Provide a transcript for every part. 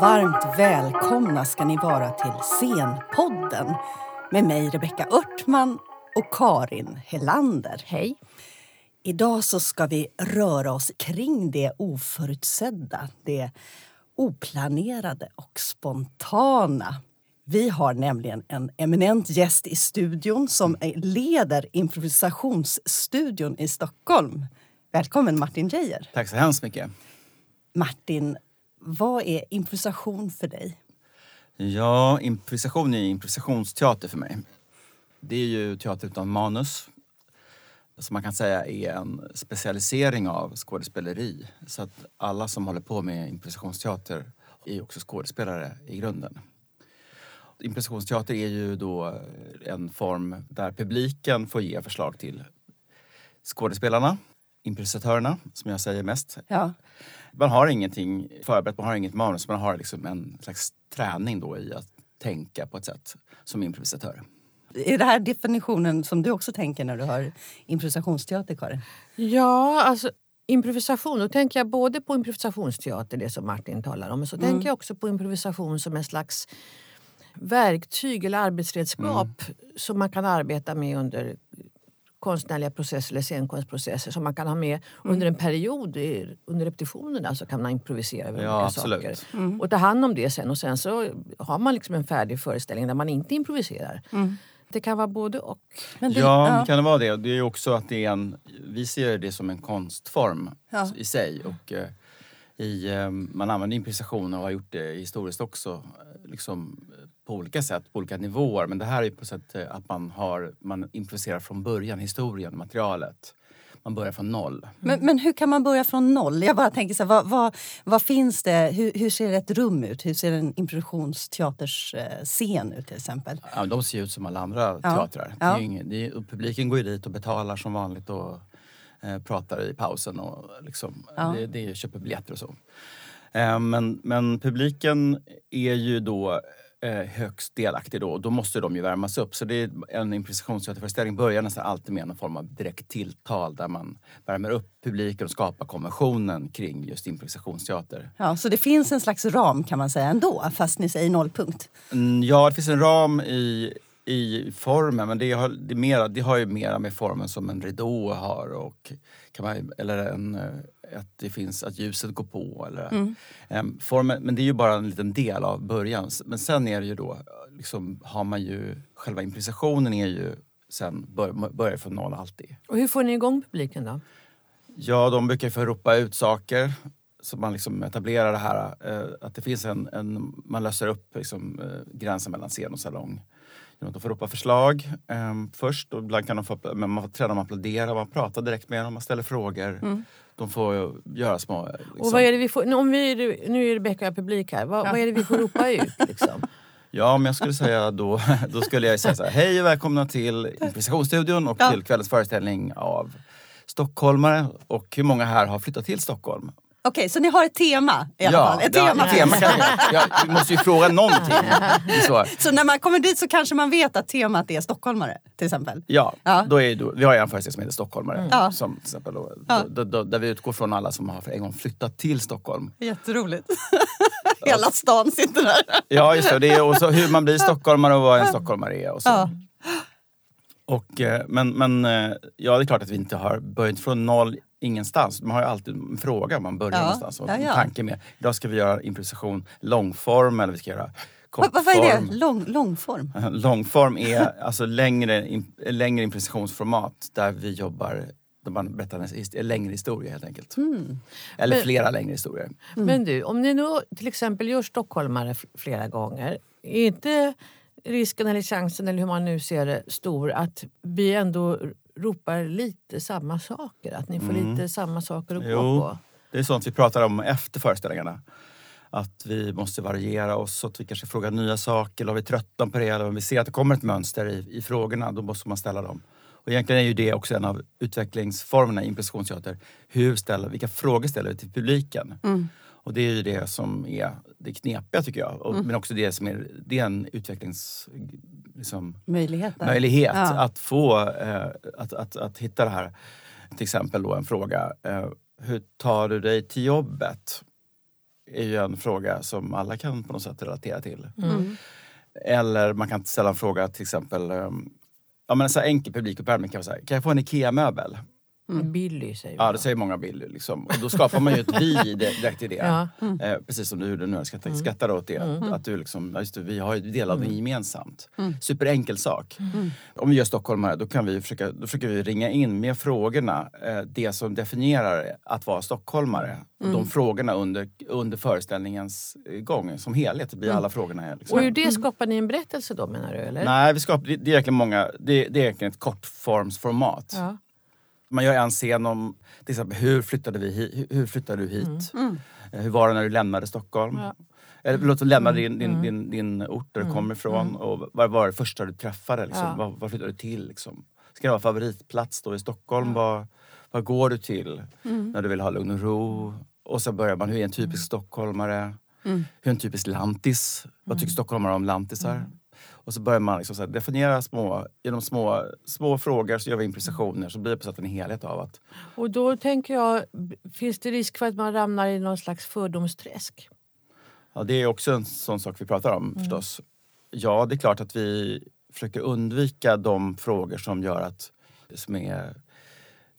Varmt välkomna ska ni vara till Scenpodden med mig Rebecka Örtman och Karin Helander. Hej. Idag så ska vi röra oss kring det oförutsedda, det oplanerade och spontana. Vi har nämligen en eminent gäst i studion som leder improvisationsstudion i Stockholm. Välkommen Martin Geijer. Tack så hemskt mycket. Martin, vad är improvisation för dig? Ja, improvisation är improvisationsteater för mig. Det är ju teater utan manus. Som man kan säga är en specialisering av skådespeleri. Så att alla som håller på med improvisationsteater är också skådespelare i grunden. Improvisationsteater är ju då en form där publiken får ge förslag till skådespelarna, improvisatörerna som jag säger mest. Ja. Man har ingenting förberett, man har inget manus, man har liksom en slags träning då i att tänka på ett sätt som improvisatör. Är det här definitionen som du också tänker när du har improvisationsteater, Karin? Ja, alltså improvisation, då tänker jag både på improvisationsteater, det som Martin talar om, men så mm. tänker jag också på improvisation som en slags verktyg eller arbetsredskap mm. som man kan arbeta med under konstnärliga processer eller scenkonstprocesser som man kan ha med mm. under en period under repetitionerna så kan man improvisera över ja, olika absolut. saker. Mm. Och ta hand om det sen och sen så har man liksom en färdig föreställning där man inte improviserar. Mm. Det kan vara både och. Men det, ja, ja, kan det vara det. Det är också att det är en, vi ser det som en konstform ja. i sig. Och, eh, i, eh, man använder improvisation och har gjort det historiskt också. Eh, liksom, på olika sätt, på olika nivåer. Men det här är på sätt att man, har, man improviserar från början, historien, materialet. Man börjar från noll. Men, men hur kan man börja från noll? Jag bara tänker så här, vad, vad, vad, finns det? Hur, hur, ser ett rum ut? Hur ser en improvisationsteaters scen ut till exempel? Ja, de ser ut som alla andra ja. teatrar. Ja. Det är ingen, det är, publiken går ju dit och betalar som vanligt och eh, pratar i pausen och liksom, ja. det, det köper biljetter och så. Eh, men, men publiken är ju då eh, högst delaktig då. Då måste de ju värmas upp. Så det är en improvisationsteaterföreställning börjar nästan alltid med någon form av direkt tilltal där man värmer upp publiken och skapar konventionen kring just improvisationsteater. Ja, så det finns en slags ram kan man säga ändå, fast ni säger nollpunkt? Mm, ja, det finns en ram i i formen, men det har, det, mera, det har ju mera med formen som en ridå har. Och kan man, eller en, eh, att det finns att ljuset går på. Eller, mm. um, formen, men det är ju bara en liten del av början. Men sen är det ju då, liksom, har man ju, själva improvisationen är ju sen bör, börjar från noll alltid. Och hur får ni igång publiken då? Ja, de brukar få ropa ut saker så man liksom etablerar det här eh, att det finns en, en man löser upp liksom, eh, gränsen mellan scen och salong. De får ropa förslag eh, först. Och ibland kan de få, men man får träna dem applådera, man pratar direkt med dem, man ställer frågor. Mm. De får göra små... Liksom. Och vad är det vi får, om vi, nu är Rebecka och publik här. Vad, ja. vad är det vi får ropa ut? Liksom? Ja, om jag skulle säga då, då skulle jag säga så här. Hej och välkomna till Improvisationsstudion och ja. till kvällens föreställning av stockholmare. Och hur många här har flyttat till Stockholm? Okej, så ni har ett tema i alla ja, fall? Ett ja, tema. tema kan jag, jag måste ju fråga någonting. Så. så när man kommer dit så kanske man vet att temat är stockholmare till exempel? Ja, ja. Då är, då, vi har en föreställning som heter Stockholmare. Mm. Som, till exempel, då, ja. då, då, där vi utgår från alla som har för en gång flyttat till Stockholm. Jätteroligt. Hela stan sitter där. ja, just det. det är, och så hur man blir stockholmare och vad en stockholmare är. Och så. Och, eh, men, men eh, ja, det är klart att vi inte har börjat från noll ingenstans. Man har ju alltid en fråga man börjar ja. någonstans. Och ja, ja. tanke med. Idag ska vi göra improvisation långform eller vi ska göra kortform. Vad är det? Lång, långform? långform är alltså längre, längre improvisationsformat där vi jobbar där man berättar en längre historia helt enkelt. Mm. Eller men, flera längre historier. Mm. Men du, om ni nu till exempel gör stockholmare flera gånger. Är inte risken eller chansen, eller hur man nu ser det, stor att vi ändå ropar lite samma saker? Att ni får mm. lite samma saker att jo, gå på? Det är sånt vi pratar om efter föreställningarna. Att vi måste variera oss, att vi kanske frågar nya saker. Eller om vi tröttnar på det, eller om vi ser att det kommer ett mönster i, i frågorna, då måste man ställa dem. Och egentligen är ju det också en av utvecklingsformerna i improvisationsteater. Hur ställer, vilka frågor ställer vi till publiken? Mm. Och det är ju det som är det knepiga tycker jag. Och, mm. Men också det som är, det är en utvecklings liksom, möjlighet, ja. att få eh, att, att, att hitta det här. Till exempel då en fråga. Eh, hur tar du dig till jobbet? är ju en fråga som alla kan på något sätt relatera till. Mm. Eller man kan ställa en fråga till exempel, um, ja men en så enkel publikuppvärmning kan vara så här, kan jag få en IKEA-möbel? Billy säger Ja, det säger många Billy. Liksom. Och då skapar man ju ett vi direkt i det. Ja. Eh, precis som du gjorde nu, jag skrattar, skrattar åt det. Att du liksom, just det, vi har ju del av det gemensamt. Superenkel sak. Om vi gör stockholmare, då, kan vi försöka, då försöker vi ringa in med frågorna, eh, det som definierar att vara stockholmare. De frågorna under, under föreställningens eh, gång som helhet. Det blir alla frågorna. här, Liksom. Och ur det skapar ni en berättelse då menar du? Eller? Nej, vi skapar, det, det är egentligen många, det, det är egentligen ett kortformsformat. Ja. Man gör en scen om till exempel, hur flyttade, vi hur flyttade du hit? Eh, Hur var det när du lämnade Stockholm? Ja. Eller förlåt, du lämnade din, din, din, din ort där du kommer ifrån. Och vad var det första du träffade? Liksom? Ja. Vad, vad flyttade du till? Liksom? Ska det vara favoritplats då i Stockholm? Vad, vad går du till när du vill ha lugn och ro? Och så börjar man, hur är en typisk stockholmare? Hur är en typisk lantis? Vad tycker stockholmare om lantisar? Och så börjar man liksom så definiera små, genom små, små frågor så gör vi improvisationer så blir det på sätt en helhet av att Och då tänker jag, finns det risk för att man ramlar i någon slags fördomsträsk? Ja, det är också en sån sak vi pratar om förstås. Ja, det är klart att vi försöker undvika de frågor som gör att som är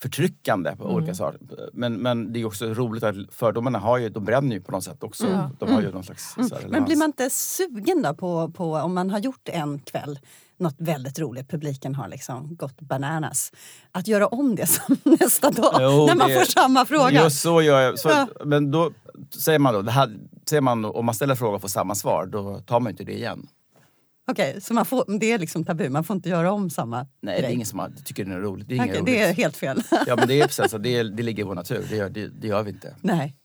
förtryckande på olika saker. Men, men det är också roligt att fördomarna har ju, de bränner ju på något sätt också. De har ju någon slags här, Men blir man inte sugen då på, på om man har gjort en kväll något väldigt roligt, publiken har liksom gått bananas. Att göra om det som nästa dag Jo, när man det- får samma fråga. Just så gör jag. Så, Ja. Men då säger man då, här, säger man, om man ställer frågan och får samma svar, då tar man inte det igen. Okej, så man får, det är liksom tabu, man får inte göra om samma Nej, det är grej. ingen som har, tycker det är roligt. Det är, roligt. det är helt fel. Ja, men det är precis så. Det, det ligger i vår natur. Det gör, det, det gör vi inte. Nej.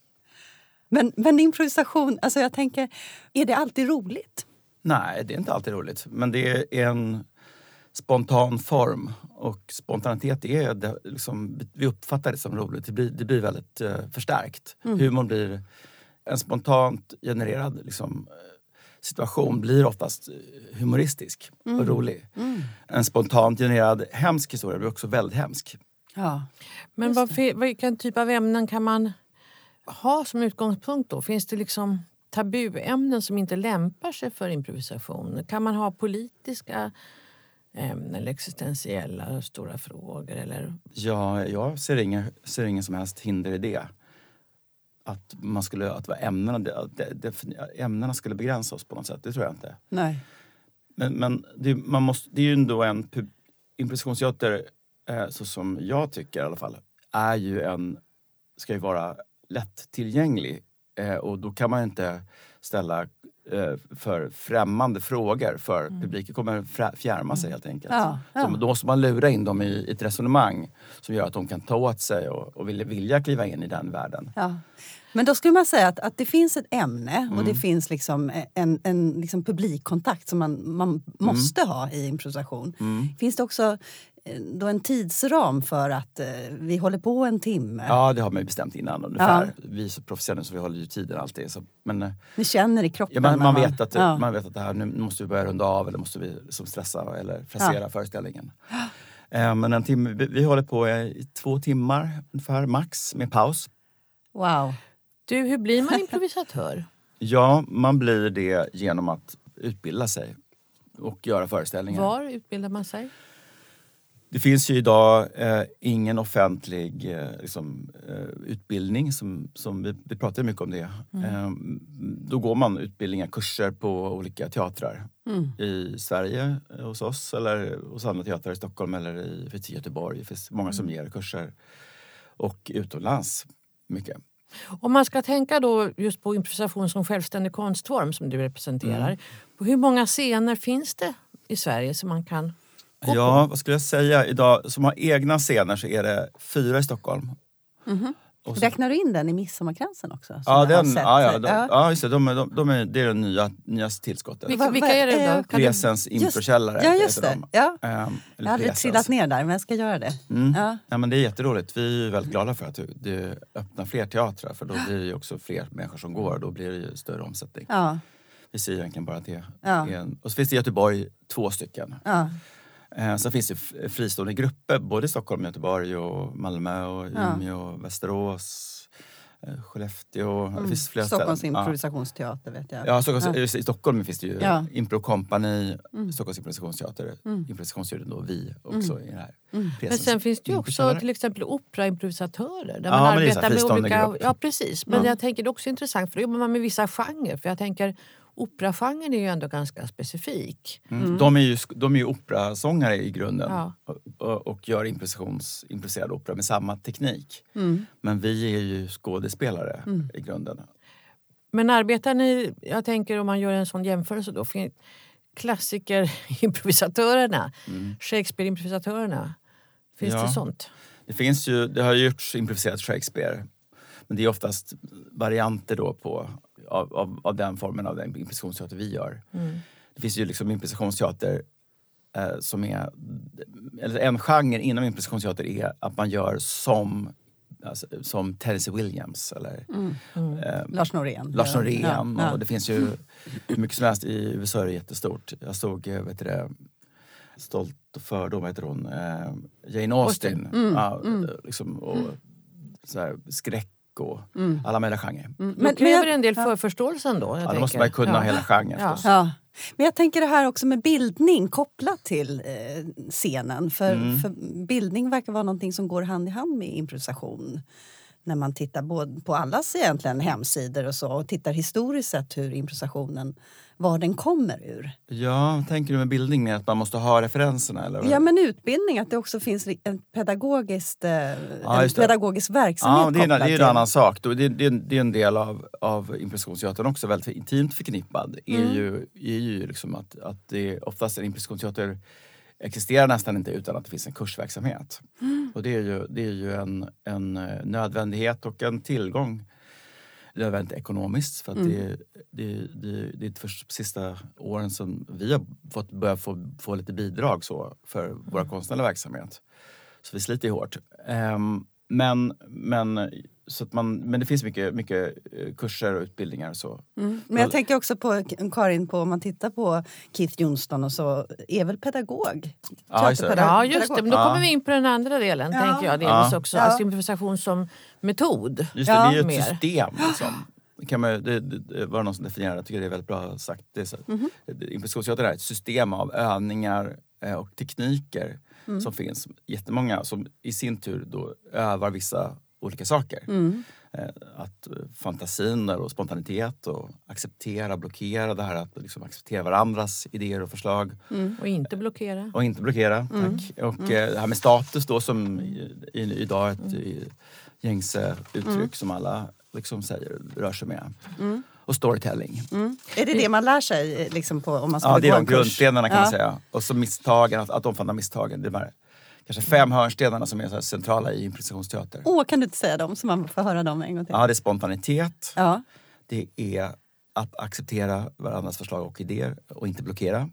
Men, men improvisation, alltså jag tänker, är det alltid roligt? Nej, det är inte alltid roligt. Men det är en spontan form. Och spontanitet är det, liksom, vi uppfattar det som roligt. Det blir, det blir väldigt eh, förstärkt. Humorn blir en spontant genererad liksom, situation blir oftast eh, humoristisk och rolig. En spontant genererad hemsk historia blir också väldigt hemsk. Ja. Men vilken typ av ämnen kan man ha som utgångspunkt då? Finns det liksom tabuämnen som inte lämpar sig för improvisation? Kan man ha politiska ämnen eller existentiella stora frågor? Eller? Ja, jag ser ingen, ser ingen som helst hinder i det. Att, man skulle, att ämnena, det, det, det, ämnena skulle begränsa oss på något sätt, det tror jag inte. Nej. Men, men det, man måste, det är ju ändå en... Improvisationsteater, eh, så som jag tycker i alla fall, är ju en... Ska ju vara lättillgänglig. Eh, och då kan man inte ställa för främmande frågor för publiken kommer fjärma sig helt enkelt. Ja, ja. Så då måste man lura in dem i ett resonemang som gör att de kan ta åt sig och, och vilja, vilja kliva in i den världen. Ja. Men då skulle man säga att, att det finns ett ämne och det Mm. finns liksom en, en liksom publikkontakt som man, man måste Mm. ha i improvisation. Finns det också eh, då en tidsram för att eh, vi håller på en timme? Ja, det har man ju bestämt innan ungefär. Vi är så professionella så vi håller ju tiden alltid. Så, men, eh, Ni känner i kroppen? Ja, man, när man, vet att, ja. man vet att det här, nu måste vi börja runda av eller måste vi liksom stressa eller frasera föreställningen. Eh, Men en timme, vi, vi håller på i två timmar ungefär, max, med paus. Wow. Du, hur blir man improvisatör? Ja, man blir det genom att utbilda sig och göra föreställningar. Var utbildar man sig? Det finns ju idag eh, ingen offentlig eh, liksom, eh, utbildning. Som, som vi, vi pratar mycket om det. Eh, då går man utbildningar, kurser på olika teatrar. I Sverige eh, hos oss eller hos andra teatrar i Stockholm eller i, i Göteborg. Det finns många som ger kurser. Och utomlands mycket. Om man ska tänka då just på improvisation som självständig konstform som du representerar. På hur många scener finns det i Sverige som man kan gå Ja, vad skulle jag säga? Idag, som har egna scener så är det fyra i Stockholm. Och så- Räknar du in den i Midsommarkransen också? Ja, den, ja, ja, de, Ja. ja, just det. De, är- de, de är, det är det nya, nyaste tillskottet. Vilka, vilka är det då? Presens improkällare Ja, just det. de. Ja. Ehm, Jag har aldrig Presens. trillat ner där, men jag ska göra det. Mm. Ja. Ja, men det är jätteroligt. Vi är väldigt glada för att du, du öppnar fler teatrar för då blir det ju också fler människor som går och då blir det ju större omsättning. Ja. Vi ser egentligen bara att det Ja. en, Och så finns det i Göteborg två stycken. Ja. Eh, sen finns det fristående grupper både i Stockholm, Göteborg, och Malmö, och Ja. Umeå, och Västerås. eh, Skellefteå. Det finns flera Mm. Stockholms ställen. Ja. improvisationsteater vet jag. Ja, Stockholms, I Stockholm finns det ju Ja. Mm. Impro Company, Stockholms improvisationsteater, improvisationsstudion och vi också i den här Mm. Men sen finns det ju också till exempel operaimprovisatörer. Där Ja, man det arbetar med olika... grupper. Ja, precis. Men jag tänker det är också intressant för då jobbar man med vissa genrer. För jag tänker operagenren är ju ändå ganska specifik. Mm. De är ju, de är ju operasångare i grunden Ja. och, och, gör improviserad opera med samma teknik. Mm. Men vi är ju skådespelare i grunden. Men arbetar ni, jag tänker om man gör en sån jämförelse då, klassiker-improvisatörerna, Shakespeare-improvisatörerna. Finns Ja. det sånt? Det finns ju, det har gjorts improviserat Shakespeare. Men det är oftast varianter då på, av, av, av den formen av den improvisationsteater vi gör. Det finns ju liksom improvisationsteater eh, som är... Eller en genre inom improvisationsteater är att man gör som, alltså, som Tennessee Williams eller eh, Lars Norén. Lars Norén. Ja, ja. Och det finns ju hur mycket som helst. I USA är det jättestort. Jag såg, eh, vet det, Stolt och fördom, heter hon? Eh, Jane Austen. Mm, Ja, liksom, och så här, skräck och alla möjliga genrer. Mm, Men, det kräver en del förförståelse ändå. Jag Ja, då tänker. måste man ju kunna Ja. hela genren Ja. förstås. Ja. Men jag tänker det här också med bildning kopplat till eh, scenen. För, Mm. för bildning verkar vara någonting som går hand i hand med improvisation. När man tittar både på allas egentligen hemsidor och så och tittar historiskt sett hur improvisationen, var den kommer ur. Ja, tänker du med bildning med att man måste ha referenserna? Eller? Ja men utbildning, att det också finns en pedagogiskt, eh, en just det. pedagogisk verksamhet Ja, det är, en- det är en till- annan sak. Det, det, det är en del av, av improvisationsteatern också, väldigt intimt förknippad. är Mm. ju, är ju liksom att, att det oftast en improvisationsteater existerar nästan inte utan att det finns en kursverksamhet. Mm. Och det är ju, det är ju en, en eh, nödvändighet och en tillgång. Nödvändigt ekonomiskt för att Mm. det, det, det, det är först sista åren som vi har fått börja få, få lite bidrag så för vår Mm. konstnärliga verksamhet. Så vi sliter hårt. Ehm, men, men, så att man, men det finns mycket, mycket eh, kurser och utbildningar och så. Mm. Men jag tänker också på Karin, på, om man tittar på Keith Johnston och så, är väl pedagog? Ja, just det. Ja, just det. Men då Ja. kommer vi in på den andra delen, Ja. tänker jag. Delvis Ja. också. Ja. Alltså improvisation som metod. Just det, Ja. det är ju ett Mer. system. Liksom. Det, kan man, det, det, var någon som definierade, jag tycker det är väldigt bra sagt. Det är så, Mhm. Improvisationsteater är ett system av övningar eh, och tekniker Mm. som finns. Jättemånga som i sin tur då övar vissa olika saker. Mm. Eh, Att eh, fantasin och spontanitet och acceptera, blockera det här att liksom acceptera varandras idéer och förslag. Och inte blockera. Och inte blockera, Mm. tack. Och eh, det här med status då som idag är ett i, gängse uttryck Mm. som alla liksom säger, rör sig med. Och storytelling. Mm. Är det det man lär sig liksom på, om man skulle Ja, det är de grundstenarna kan ja. man säga. Och så misstagen, att, att omfamna misstagen. Det är kanske fem hörnstenarna som är så centrala i improvisationsteater. Åh, kan du inte säga dem så man får höra dem en gång till? Ja, det är spontanitet. Ja. Det är att acceptera varandras förslag och idéer och inte blockera.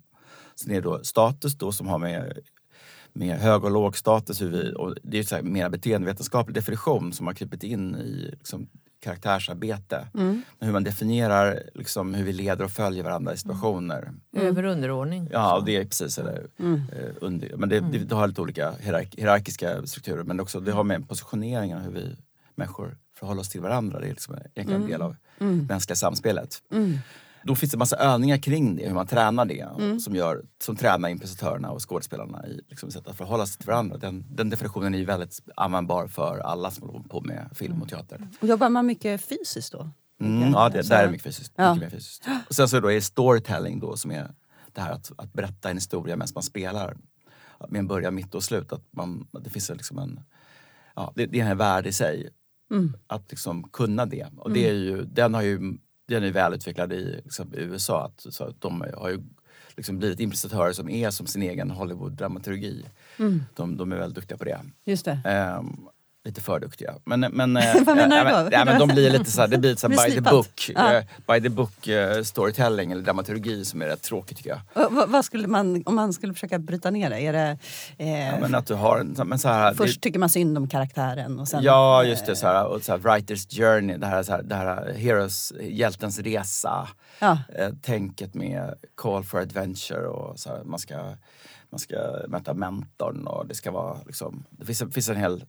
Sen är det då status då som har med, med hög och låg status. Hur vi, och det är ju så här mer beteendevetenskaplig definition som har krypit in i liksom, karaktärsarbete. Mm. Hur man definierar liksom, hur vi leder och följer varandra i situationer. Över och underordning. Ja, och det är precis. Eller, Mm. eh, under, men det, det, det har lite olika hierark, hierarkiska strukturer men också, det har med positioneringen hur vi människor förhåller oss till varandra. Det är liksom egentligen en del av mänskliga samspelet. Mm. Då finns det massa övningar kring det, hur man tränar det. Mm. Som, gör, som tränar improvisatörerna och skådespelarna i liksom, sätt att förhålla sig till varandra. Den, den definitionen är ju väldigt användbar för alla som håller på med film och teater. Och Jobbar man mycket fysiskt då? Mm, ja, det, där är det mycket fysiskt. Ja. Mycket mer fysiskt. Och sen så då är det storytelling då som är det här att, att berätta en historia medan man spelar. Med en början, mitt och slut. Att man, att det finns liksom en... Ja, det, det är en värld i sig. Mm. Att liksom kunna det. Och det är ju, den har ju den är välutvecklad i liksom, USA. Att, så att de har ju liksom blivit improvisatörer som är som sin egen Hollywood-dramaturgi. Mm. De, de är väldigt duktiga på det. Just det. Ehm, lite för duktiga. Men, men, eh, Vad menar eh, du då? Ja, men de blir lite så här, det blir så här by the book. Ja. eh, by the book eh, storytelling eller dramaturgi som är rätt tråkigt tycker jag. Och vad, skulle man, om man skulle försöka bryta ner det? Är det eh, Ja, men att du har en, men så här, först det, tycker man synd om karaktären och sen... Ja, just det. eh, Så här, och så här, writer's journey, det här, så här, det här heroes, hjältens resa. Ja. Eh, tänket med call for adventure och så här, man ska, man ska möta mentorn och det ska vara liksom, det finns, finns en hel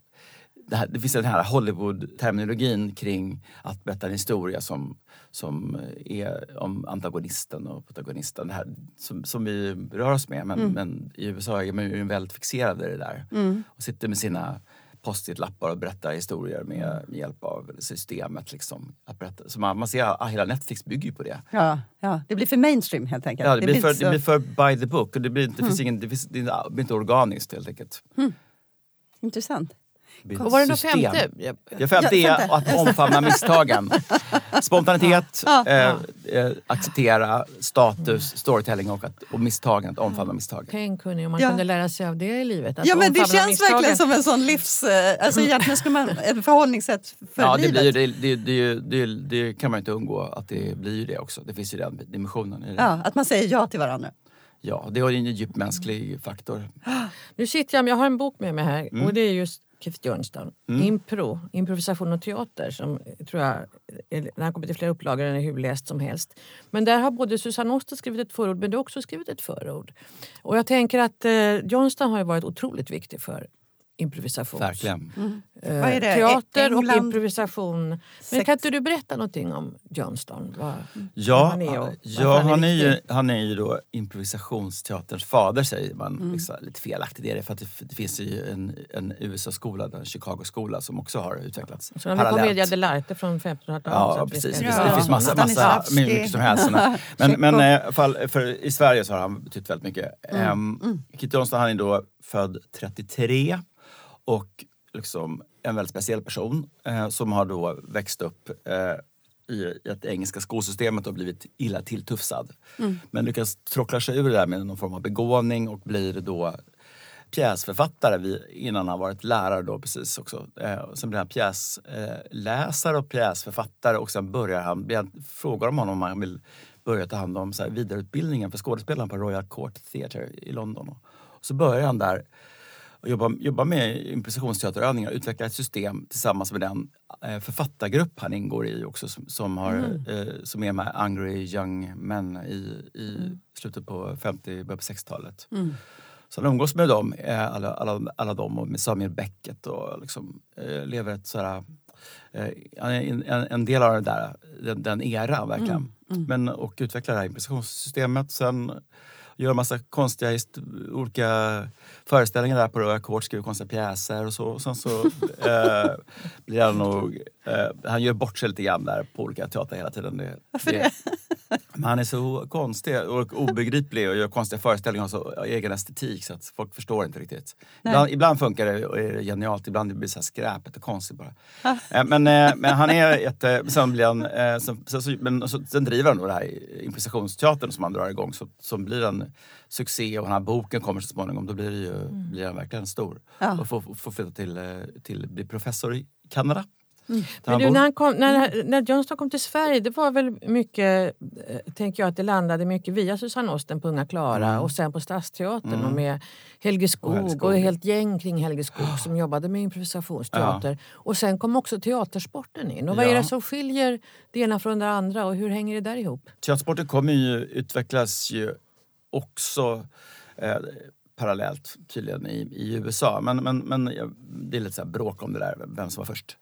det, här, det finns den här Hollywood-terminologin kring att berätta en historia som, som är om antagonisten och protagonisten. Det här, som, som vi rör oss med. Men, men i USA är man ju väldigt fixerad i det där. Och sitter med sina post-it-lappar och berättar historier med, med hjälp av systemet. Liksom, att berätta. Så man, man ser att hela Netflix bygger ju på det. Ja, ja, det blir för mainstream helt enkelt. Ja, det, blir för, inte det blir så- för by the book. Och det, blir, inte- det, finns ingen, det, finns, det blir inte organiskt helt enkelt. Intressant. Vad var det system. femte? Jag- Ja, femte Ja, är att omfamna misstagen. Spontanitet, Ja. eh, eh, acceptera status, storytelling och, att, och misstagen, att omfamna misstag. Tänk hörni, om man Ja. kunde lära sig av det i livet. Att Ja men det känns misstagen. verkligen som en sån livs... eh, Alltså egentligen skulle man ett förhållningssätt för Ja, det, livet. blir, ju- det, det, det, det, kan man inte undgå att det blir ju det också. Det finns ju den dimensionen i det. Ja, att man säger ja till varandra. Ja, det ju en djup mänsklig faktor. Nu sitter jag, jag har en bok med mig här Mm. och det är just Keith Johnston. Impro, improvisation och teater som tror jag, den har kommit i flera upplagor, den är hur läst som helst. Men där har både Susanne Oster skrivit ett förord men du har också skrivit ett förord. Och jag tänker att eh, Johnston har varit otroligt viktig för improvisation. Verkligen. Eh, Vad är det? Teater och England? improvisation. Men Sex- kan inte du berätta någonting om Johnston? Vad, Ja, vad han är och ja varför han, är ju, han är ju då improvisationsteaterns fader säger man. Mm. Liksom, lite felaktigt är det för att det, det finns ju en, en USA-skola, en Chicago-skola som också har utvecklats Så har vi på Media dell'arte från 1500-talet. så Ja, precis. Det Ja. finns, det finns massa, massa mycket som helst. Men, men eh, i alla fall, för i Sverige så har han betytt väldigt mycket. Mm. Um, Kit Johnston han är då född 33 och liksom en väldigt speciell person eh, som har då växt upp eh, i det engelska skolsystemet och blivit illa tilltufsad. Mm. Men lyckas tråckla sig ur det där med någon form av begåvning och blir då pjäsförfattare vi, innan han varit lärare då precis också. Eh, sen blir han pjäsläsare eh, och pjäsförfattare och sen börjar han, han frågar om honom om han vill börja ta hand om så här, vidareutbildningen för skådespelaren på Royal Court Theatre i London. Och så börjar han där och jobba, jobba med improvisationsteaterövningar och utveckla ett system tillsammans med den eh, författargrupp han ingår i också som, som, har, eh, som är med Angry Young Men i, i slutet på 50 början på 60-talet. Så han umgås med dem, eh, alla, alla, alla dem och med Samuel Beckett och liksom, eh, lever ett sådär... Eh, han är en, en, del av där, den, den eran verkligen. Men, och utvecklar det här improvisationssystemet. Sen gör massa konstiga olika föreställningar där på Royal Court, skriver konstiga pjäser och så. Och sen så eh, blir han nog... Eh, han gör bort sig lite grann där på olika teatrar hela tiden. Det, Varför det? men han är så konstig och obegriplig och gör konstiga föreställningar och så egen estetik så att folk förstår inte riktigt. Ibland, ibland funkar det och är genialt, ibland blir det så här skräpet och konstigt bara. Eh, Men, eh, men han är jätte... Sen, blir han, sen, sen, så- men så, sen driver han då det här improvisationsteatern som han drar igång så, som blir en succé och den här boken kommer så småningom. Då blir, det ju, blir han verkligen stor. Ja. Och får, får flytta till, eh, till bli professor i Kanada. Där Men du, när, han kom, när, när Johnston kom till Sverige, det var väl mycket, eh, tänker jag, att det landade mycket via Susanne Osten på Unga Klara och sen på Stadsteatern och med Helge Skog och, Helge Skog. ett helt gäng kring Helge Skog som jobbade med improvisationsteater. Och sen kom också teatersporten in. Och vad är Ja. det som skiljer det ena från det andra och hur hänger det där ihop? Teatersporten kommer ju utvecklas ju också eh, parallellt tydligen i, i USA. Men, men, men ja, det är lite så här bråk om det där, vem som var först.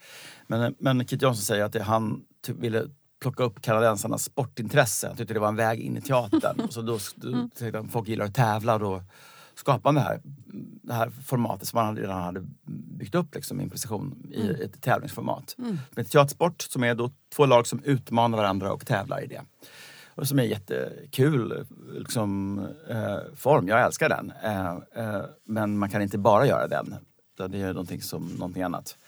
Men, men Kit Johnson säger att det, han ty- ville plocka upp kanadensarnas sportintresse. Han tyckte det var en väg in i teatern. Så då, då tänkte han folk gillar att tävla och då skapade det här, det här formatet som han redan hade byggt upp liksom, improvisation i ett tävlingsformat. Med teatersport som är då två lag som utmanar varandra och tävlar i det. Och som är jättekul liksom, eh, form. Jag älskar den. Eh, eh, men man kan inte bara göra den. Utan Det är någonting som någonting annat.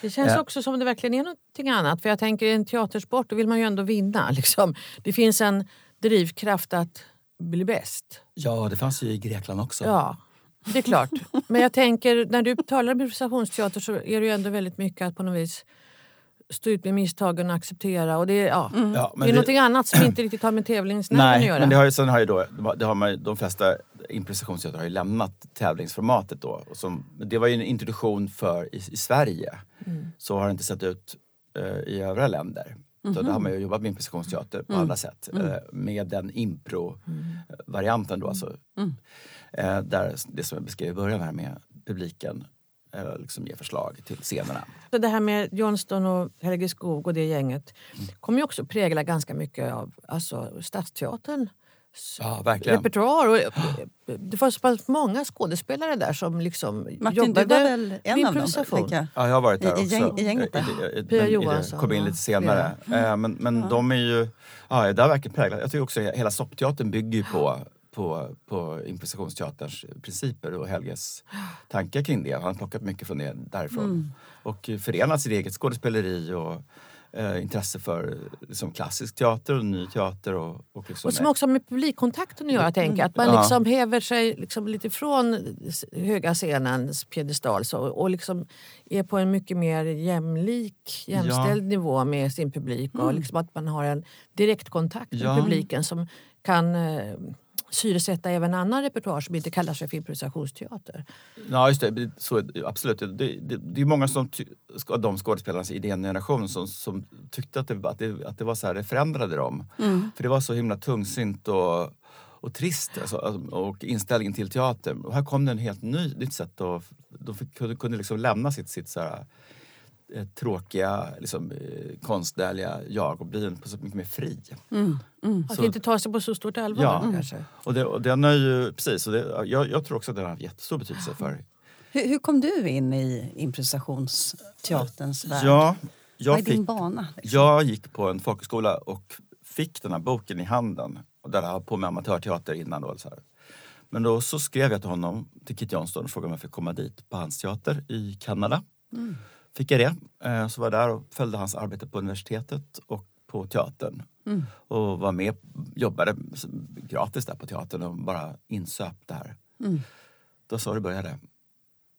Det känns Eh. också som det verkligen är någonting annat. För jag tänker i en teatersport då vill man ju ändå vinna. Liksom. Det finns en drivkraft att bli bäst. Ja, det fanns ju i Grekland också. Ja, det är klart. Men jag tänker, när du talar om improvisationsteater så är det ju ändå väldigt mycket att på något vis stå ut med misstagen och acceptera. Och det, är, ja, Ja, men det är det- någonting annat som inte riktigt har med tävlingsnämnden att göra. men det har ju, sen har ju då, det har man, de flesta improvisationsteatrar har ju lämnat tävlingsformatet då. Och som, det var ju en introduktion för i, i Sverige. Så har det inte sett ut eh, i övriga länder. Så där har man ju jobbat med improvisationsteater på andra sätt. Eh, med den impro-varianten då. Alltså, eh, där det som jag beskrev i början här med publiken eh, liksom ge förslag till scenerna. Så det här med Johnston och Helge Skog och det gänget kommer ju också prägla ganska mycket av alltså, Stadsteatern Ja, verkligen. repertoar. Och eh, det var så pass många skådespelare där som liksom Martin, jobbade du var väl en av dem? jag. Ja, jag har varit där I- också. i gänget där? I- i- Pia Johansson, kom in ja. lite senare. Eh, Men, men de är ju... Ja, det har verkligen präglat. Jag tycker också att hela soppteatern bygger ju på, på, på improvisationsteaterns principer och Helges tankar kring det. Han har plockat mycket från det därifrån. Mm. Och förenat sitt eget skådespeleri och eh, intresse för liksom, klassisk teater och ny teater. Och, och, liksom, Och som också har med publikkontakten att göra, tänker jag. Att man Ja. liksom häver sig liksom lite från höga scenens piedestal så, och liksom är på en mycket mer jämlik, jämställd nivå med sin publik. Och liksom att man har en direktkontakt med Ja. publiken som kan eh, syresätta även annan repertoar som inte kallar sig för improvisationsteater. Ja, just det. Så, absolut. Det, det, det är många som ska- de skådespelarna i den generationen som, som tyckte att det, att det, att det var så här, det förändrade dem. För det var så himla tungsint och, och trist alltså, och inställningen till teatern. Och här kom det en helt ny, nytt sätt att de fick, kunde, kunde liksom lämna sitt, sitt så här, tråkiga, liksom, eh, konstnärliga jag och bli en- på så mycket mer fri. Att Så- inte ta sig på så stort allvar Ja. kanske. Och, det, och den är ju, precis, och det, jag, jag tror också att den har haft jättestor betydelse för Hur, hur kom du in i improvisationsteaterns värld? Ja, Vad jag är din fick, bana? liksom? Jag gick på en folkhögskola och fick den här boken i handen. Och där jag höll på med amatörteater innan. Då, så här. Men då så skrev jag till honom, till Kit Johnston och frågade om jag fick komma dit på hans teater i Kanada. Fick jag det. Eh, Så var jag där och följde hans arbete på universitetet och på teatern. Och var med, jobbade gratis där på teatern och bara insöp det här. Då så det började.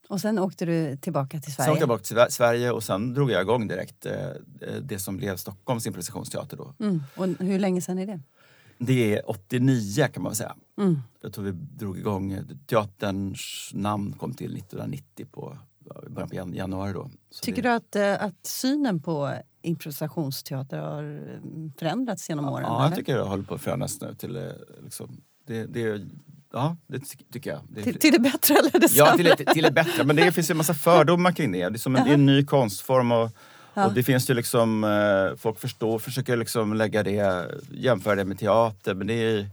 Och sen åkte du tillbaka till Sen Sverige? åkte jag tillbaka till Sve- Sverige och sen drog jag igång direkt eh, eh, det som blev Stockholms improvisationsteater då. Mm. Och hur länge sedan är det? Det är 89 kan man säga. Mm. Jag tror vi drog igång, teaterns namn kom till 1990 på början på jan- januari då. Så Tycker det, du att, eh, att synen på improvisationsteater har mm, förändrats genom åren? Ja, jag eller? tycker jag håller på att förändras nu till eh, liksom, det, det, ja, det ty- tycker jag. Det, till, till det bättre eller det Ja, till, till det bättre. Men det finns ju en massa fördomar kring det. Det är, som en, det är en ny konstform. Och, Ja. och det finns ju liksom, eh, folk förstår, försöker liksom lägga det, jämföra det med teater. Men det är,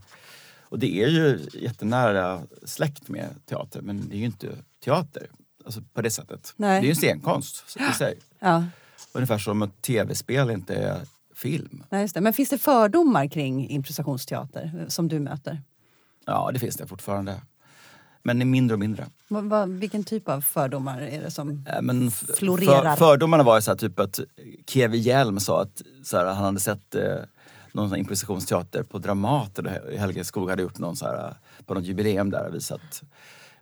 och det är ju jättenära släkt med teater, men det är ju inte teater. Alltså på det sättet. Nej. Det är ju en scenkonst i sig. Ja, Ungefär som att tv-spel inte är film. nej, just det. Men finns det fördomar kring improvisationsteater eh, som du möter? Ja, det finns det fortfarande. Men det är mindre och mindre. Vad, vad, vilken typ av fördomar är det som... Äh, Men Florerar. För, fördomarna var ju så här, typ att Kevi Hjelm sa att så här, han hade sett eh, någon improvisationsteater på Dramaten. Helge Skog hade gjort någon så här, på något jubileum där och visat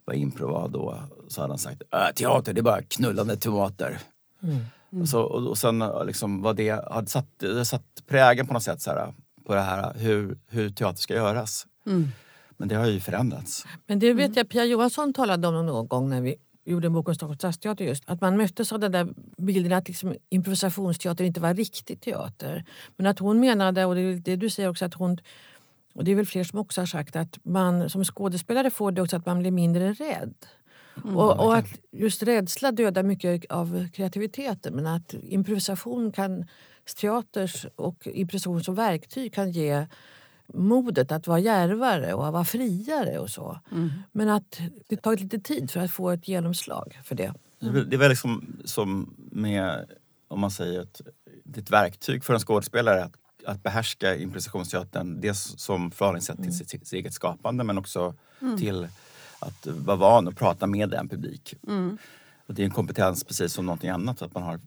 vad impro var då. Så hade han sagt äh, teater det är bara knullande tomater. Och, så, och, och sen eh, liksom, vad det hade satt, det satt prägen på något sätt så här, på det här hur, hur teater ska göras. Men det har ju förändrats. Men det vet jag Pia Johansson talade om någon gång när vi gjorde en bok om Stockholms stadsteater just. Att man möttes av den där bilden att liksom improvisationsteater inte var riktig teater. Men att hon menade, och det är det du säger också, att hon och det är väl fler som också har sagt att man som skådespelare får det också att man blir mindre rädd. och, och att just rädsla dödar mycket av kreativiteten men att improvisation kan, teaters och improvisation som verktyg kan ge modet att vara djärvare och att vara friare och så. Men att det har tagit lite tid för att få ett genomslag för det. Det är väl- Det är väl liksom som med, om man säger att det är ett verktyg för en skådespelare att, att behärska improvisationsteatern. Dels som förhållningssätt till sitt, sitt eget skapande men också till att vara van att prata med en publik. Och det är en kompetens precis som någonting annat, att man har,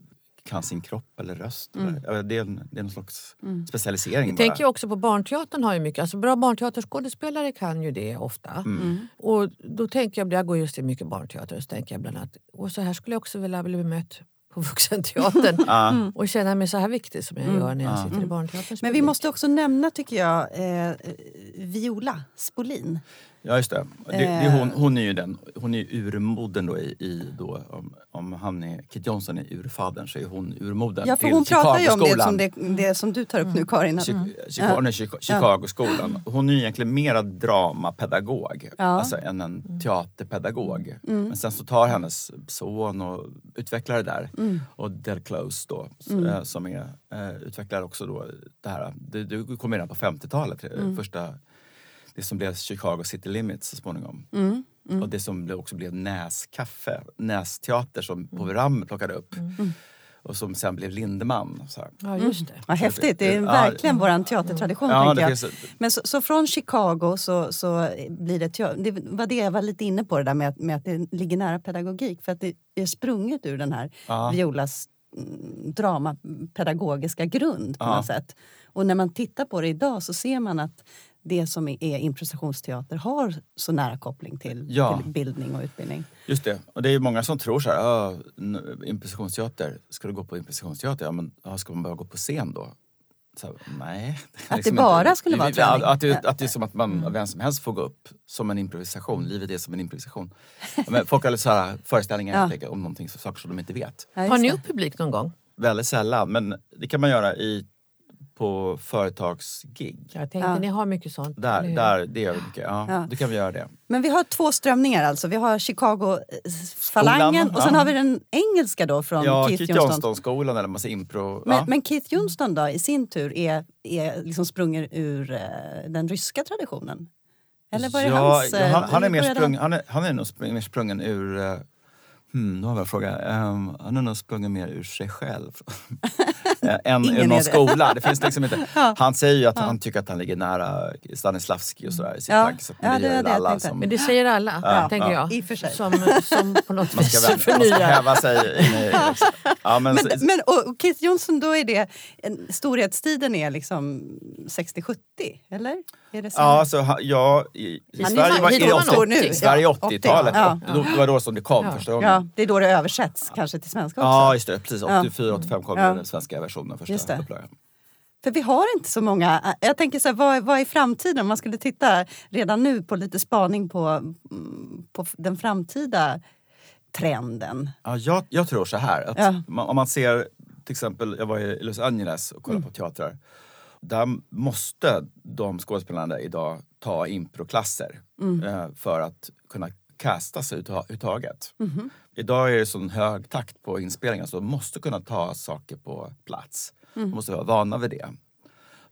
kan sin kropp eller röst. Eller, ja, det, är en, det är en slags specialisering Jag bara. tänker också på barnteatern har ju mycket, alltså bra barnteaterskådespelare kan ju det ofta. Och då tänker jag, jag går just till mycket barnteater, och så tänker jag bland annat, och så här skulle jag också vilja bli bemött på vuxenteatern och känna mig så här viktig som jag gör när jag sitter i barnteaterns Men vi måste också nämna, tycker jag, eh, Viola Spolin. Ja, just det. det, det hon, hon är ju den, hon är urmodern då i, i då, om, om han är, Kit Johnson är urfadern så är hon urmodern Ja, för till hon pratar ju om det som, det, det som du tar upp nu Karin. att- Chi- Chicago, Chica- Chicagoskolan. Hon är ju egentligen mera dramapedagog Ja. alltså, än en teaterpedagog. Men sen så tar hennes son och utvecklar det där. Och Del Close då, s- eh, som är, eh, utvecklar också då det här. Det, det kom redan på 50-talet, eh, första det som blev Chicago City Limits så småningom. Och det som blev- också blev Näskaffe, Nästeater som Povel Ramel plockade upp. Och som sen blev Lindeman. Så här. Ja, just det. Vad häftigt, det är Ja. verkligen vår teatertradition. Ja, tänker det jag. finns, Men så, så från Chicago så, så blir det teater. Det var det jag var lite inne på, det där med att, med att det ligger nära pedagogik. För att det är sprunget ur den här Ja. Violas mm, dramapedagogiska grund på Ja. något sätt. Och när man tittar på det idag så ser man att det som är improvisationsteater har så nära koppling till, Ja. till bildning och utbildning. Just det. Och det är många som tror så här, ah, improvisationsteater, ska du gå på improvisationsteater? Ja, men ah, ska man bara gå på scen då? Så nej. det liksom bara inte- skulle vara att, träning. att, det, att det är som att man, vem som helst får gå upp som en improvisation. Livet är som en improvisation. Men folk har så här föreställningar Ja. om någonting, saker som de inte vet. Ja, Har ni det. upp publik någon gång? Väldigt sällan, men det kan man göra i, på företagsgig. Jag tänkte, Ja. ni har mycket sånt. Där, där, det gör vi mycket. Ja, Ja. Då kan vi göra det. Men vi har två strömningar alltså. Vi har Chicago-falangen och sen ja. har vi den engelska då från Ja, Keith, Keith Johnston. Johnston-skolan eller massa impro. Men, ja. men Keith Johnston då i sin tur är, är liksom sprungen ur eh, den ryska traditionen? Eller vad är ja, hans... ja, eh, han, han, är mer sprung, han, är, han är nog sprung, mer sprungen ur... Uh, hmm, nu har jag en fråga. Ehm, han är nog sprungen mer ur sig själv. Eh, än Ingen ur någon skola. Det finns liksom inte. Han säger ju att han tycker att han ligger nära Stanislavski och sådär i sitt Ja. plagg. Så Ja, det det det alla som... Men det säger alla, Ja, tänker ja. jag. I och för sig. Som, som på något Man vis ska, vä- man ska förnyar. häva sig in i... Liksom. Ja, men, Men, men, och Keith Johnson, då är det... en- Storhetstiden är liksom 60-70, eller? Är det så? Ja, alltså, ja, i, i Han Sverige var det och 80, står nu. i Sverige Ja, 80-talet. 80, ja. Då- Det var då som det kom Ja. första gången. ja, det är då det översätts kanske till svenska också. Ja, just det. Precis. Ja. 84-85 kom Ja. den svenska versionen, första upplagan. För vi har inte så många... Jag tänker så här, vad, vad är framtiden? Om man skulle titta redan nu på lite spaning på, mm, på den framtida trenden. Ja, jag, jag tror så här. Att Ja. man, om man ser, till exempel, jag var i Los Angeles och kollade på teatrar. Där måste de skådespelarna idag ta improklasser eh, för att kunna casta sig överhuvudtaget. Idag är det sån hög takt på inspelningen så de måste kunna ta saker på plats. De måste vara vana vid det.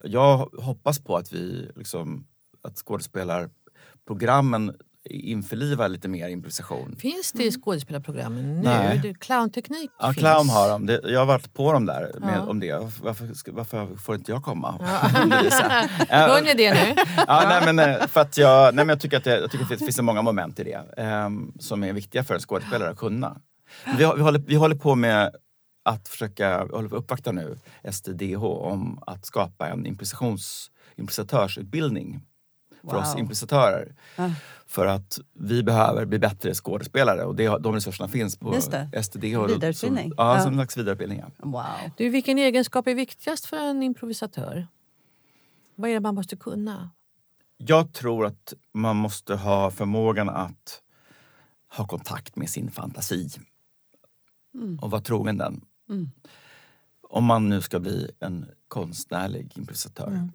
Jag hoppas på att vi liksom, att skådespelarprogrammen införlivar lite mer improvisation. Finns det i skådespelarprogrammen nu? Nej. Det- Clownteknik Ja, finns. clown har de. Det, jag har varit på dem där med, Ja. om det. Varför, varför får inte jag komma och undervisa? Hör ni det nu? Ja, nej, men, eh, för att jag, nej, men jag, tycker att det, jag tycker att det finns så många moment i det ehm, som är viktiga för en skådespelare att kunna. Vi, har- vi, håller, vi håller på med att försöka, vi håller på att uppvakta nu STDH om att skapa en improvisations, improvisatörsutbildning för oss Wow. improvisatörer. Ja. För att vi behöver bli bättre skådespelare och det, de resurserna finns på. STDH. Vidareutbildning. Ja, Ja. som en slags vidareutbildning. ja. Wow. Du, vilken egenskap är viktigast för en improvisatör? Vad är det man måste kunna? Jag tror att man måste ha förmågan att ha kontakt med sin fantasi. Och vara trogen den. Mm. Om man nu ska bli en konstnärlig improvisatör.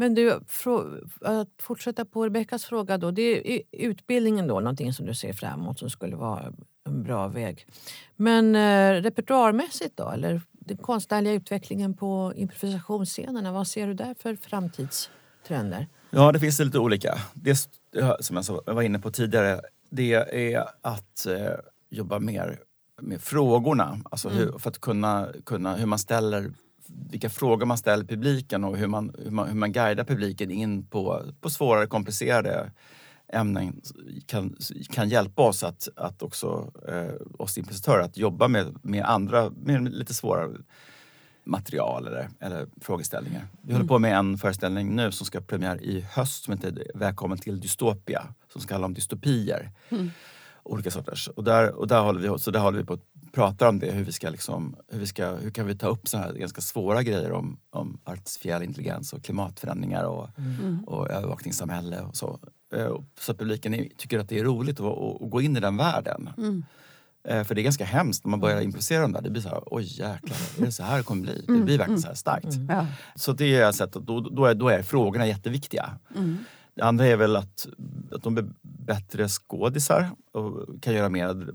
Men du, att fortsätta på Rebeckas fråga då. Det är utbildningen då, någonting som du ser framåt som skulle vara en bra väg. Men eh, repertoarmässigt då? Eller den konstnärliga utvecklingen på improvisationsscenerna. Vad ser du där för framtidstrender? Ja, det finns lite olika. Det som jag var inne på tidigare, det är att eh, jobba mer med frågorna. Alltså hur, för att kunna, kunna hur man ställer vilka frågor man ställer publiken och hur man, hur man, hur man guidar publiken in på, på svårare, komplicerade ämnen kan, kan hjälpa oss att, att också, eh, oss improvisatörer, att jobba med, med andra, med lite svårare material eller, eller frågeställningar. Vi håller på med en föreställning nu som ska premiär i höst som heter Välkommen till dystopia. Som ska handla om dystopier. Olika sorters. Och där, och där håller vi, så där håller vi på att pratar om det, hur vi ska liksom, hur vi ska, hur kan vi ta upp så här ganska svåra grejer om, om artificiell intelligens och klimatförändringar och, Mm. och övervakningssamhälle och så. Eh, Så att publiken tycker att det är roligt att, att, gå in i den världen. Mm. Eh, För det är ganska hemskt när man börjar improvisera om det. Det blir så här, oj jäklar, är det så här det kommer bli? Det blir verkligen så här starkt. Ja. Så det är sätt att då, då, är, då är frågorna jätteviktiga. Det andra är väl att, att de blir bättre skådisar och kan göra, mer,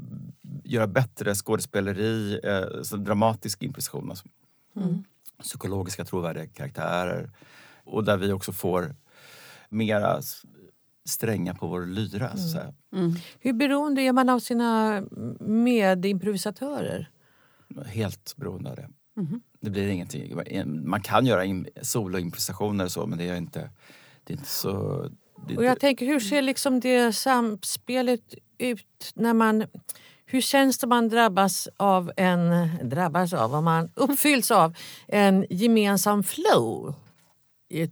göra bättre skådespeleri, eh, så dramatisk improvisation. Alltså. Psykologiska trovärdiga karaktärer. Och där vi också får mera stränga på vår lyra. Så att säga. Hur beroende är man av sina medimprovisatörer? Helt beroende av det. Det blir ingenting. Man kan göra soloimprovisationer och så men det är inte, det är inte så... Det, Och jag tänker, hur ser liksom det samspelet ut när man... Hur känns det man drabbas av en... Drabbas av, om man uppfylls av en gemensam flow i ett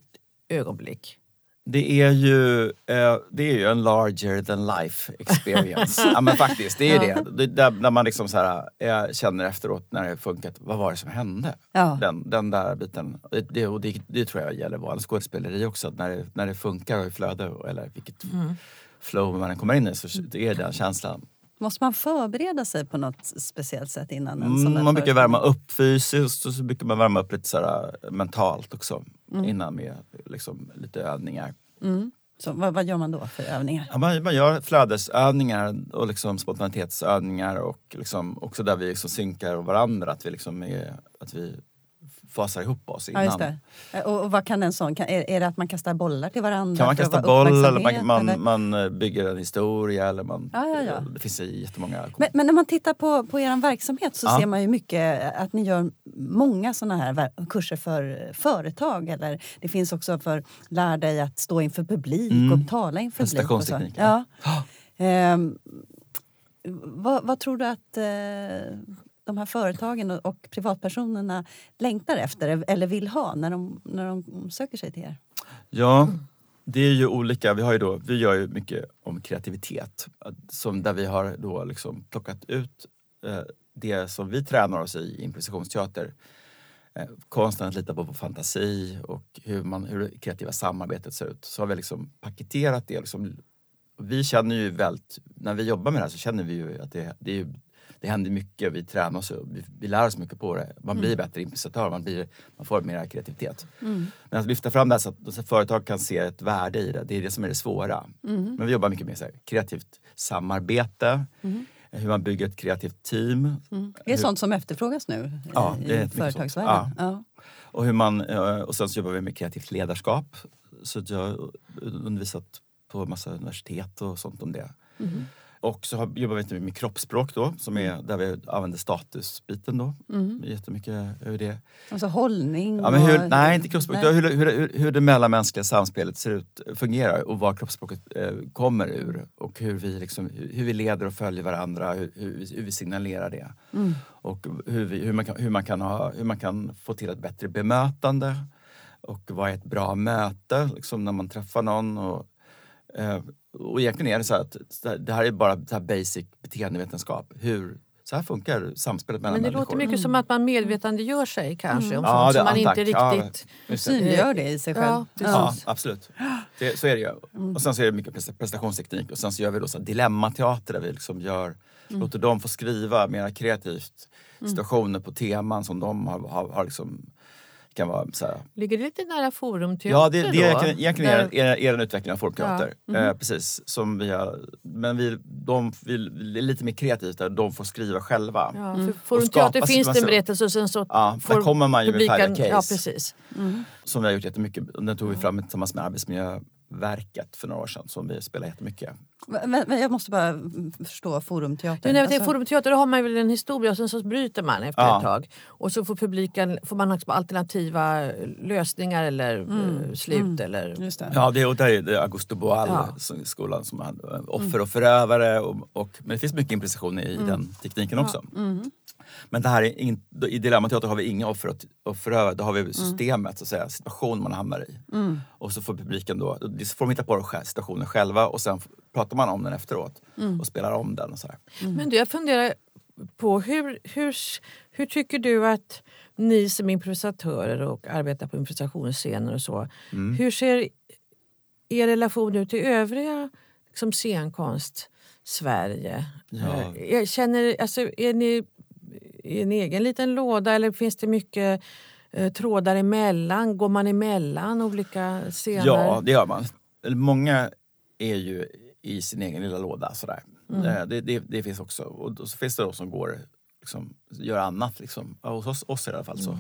ögonblick? Det är ju, eh, det är ju en larger than life experience. ja men faktiskt, det är ju det. det när man liksom så här, eh, känner efteråt när det funkat, vad var det som hände? Ja. Den, den där biten. Det, och det, det tror jag gäller vanlig skådespeleri också. När, det, när det funkar och i flöde, eller vilket flow man kommer in i, så det är den känslan. Måste man förbereda sig på något speciellt sätt innan en sån Mm, man brukar värma upp fysiskt och så brukar man värma upp lite så eh, mentalt också. Mm. Innan med liksom, lite övningar. Så, vad, vad gör man då för övningar? Ja, man, man gör flödesövningar och liksom spontanitetsövningar och liksom också där vi liksom synkar varandra. Att vi, liksom är, att vi fasar ihop oss Ja, innan. Eh, Och, och vad kan en sån... Kan, är, är det att man kastar bollar till varandra? Kan man kasta boll eller man, eller? man, man eh, bygger en historia eller man... Ja, ja, ja. Det finns jättemånga... Men, men när man tittar på, på er verksamhet så Ja. ser man ju mycket att ni gör många såna här kurser för företag. Eller det finns också för lär dig att stå inför publik Mm. och tala inför publik. och så. Presentationsteknik, Ja. ja. Ehm, vad, vad tror du att eh, de här företagen och, och privatpersonerna längtar efter eller vill ha när de, när de söker sig till er? Ja, det är ju olika. Vi, har ju då, vi gör ju mycket om kreativitet. Som där vi har då liksom plockat ut eh, det som vi tränar oss i improvisationsteater. Eh, konsten att lita på på fantasi och hur, man, hur det kreativa samarbetet ser ut. Så har vi liksom paketerat det. Liksom, vi känner ju väldigt, när vi jobbar med det här så känner vi ju att det, det, är, ju- det händer mycket. Vi tränar oss och vi, vi lär oss mycket på det. Man blir bättre improvisatör, man, blir, man får mer kreativitet. Men att lyfta fram det här så att, så att företag kan se ett värde i det, det är det som är det svåra. Men vi jobbar mycket med så här, kreativt samarbete, hur man bygger ett kreativt team. Det är sånt som efterfrågas nu Ja, i, i företagsvärlden. Ja. Och, hur man, eh, och sen så jobbar vi med kreativt ledarskap. Så jag har undervisat på massa universitet och sånt om det. Och så har, jobbar vi lite med kroppsspråk då, som är där vi använder statusbiten då. Jättemycket hur det Alltså hållning Ja, men hur, och- nej, inte kroppsspråk. Nej. Hur, hur, hur, det mellanmänskliga samspelet ser ut, fungerar och var kroppsspråket eh, kommer ur. Och hur vi, liksom, hur, vi leder och följer varandra, hur, hur vi signalerar det. Mm. Och hur, vi, hur, man kan, hur, man kan ha, hur man kan få till ett bättre bemötande. Och vad är ett bra möte liksom, när man träffar någon. Och, eh, och egentligen är det så att det här är bara så här basic beteendevetenskap. Hur, så här funkar samspelet mellan Men det människor. låter mycket som att man medvetandegör sig kanske om Ja, sånt det- som man ja, inte. Ja, riktigt... det. Synliggör det i sig själv. Ja. Ja, absolut. Det, så är det ju. Och sen så är det mycket presta- prestationsteknik och sen så gör vi då så dilemmateater där vi liksom gör, låter dem få skriva mera kreativt situationer på teman som de har, har, har liksom, kan vara så här, Ligger det lite nära forumteater Ja, det, det är egentligen, egentligen är, Där- är, är en utveckling av formteater. Eh, precis, som vi har, men vi, de, vi är lite mer kreativt där de får skriva själva. Ja, för Och forumteater skapa finns det en berättelse och sen så Ja, får där kommer man ju med publiken... färdiga Ja, case. precis. Som vi har gjort jättemycket. Den tog vi fram tillsammans med Arbetsmiljöverket för några år sedan som vi spelar jättemycket. Men, men jag måste bara förstå forumteater. Men när det är Alltså- forumteater då har man väl en historia och sen så bryter man efter Ja. ett tag. Och så får publiken får man också alternativa lösningar eller eh, slut. Eller, Just det. Ja, det, och där är det Augusto Boal, Ja. som- skolan som hade eh, offer och förövare. Och, och, men det finns mycket improvisation i den tekniken också. Men det här är in, i Dilemmateater har vi inga offer och, och förövare. Då har vi systemet, så att säga, situation man hamnar i. Och så får publiken då, det får de hitta på situationen själva och sen pratar man om den efteråt och spelar om den. Och så här. Men du, jag funderar på hur, hur, hur tycker du att ni som improvisatörer och arbetar på improvisationsscener och så, Mm. hur ser er relation ut till övriga liksom, scenkonst Sverige? Ja. Eh, Jag känner, alltså, är ni i en egen liten låda eller finns det mycket eh, trådar emellan? Går man emellan olika scener? Ja, det gör man. Många är ju i sin egen lilla låda. Sådär. Mm. Eh, Det, det, det finns också. Och då- så finns det de som går liksom, gör annat. Liksom. Hos oss, oss i alla fall så.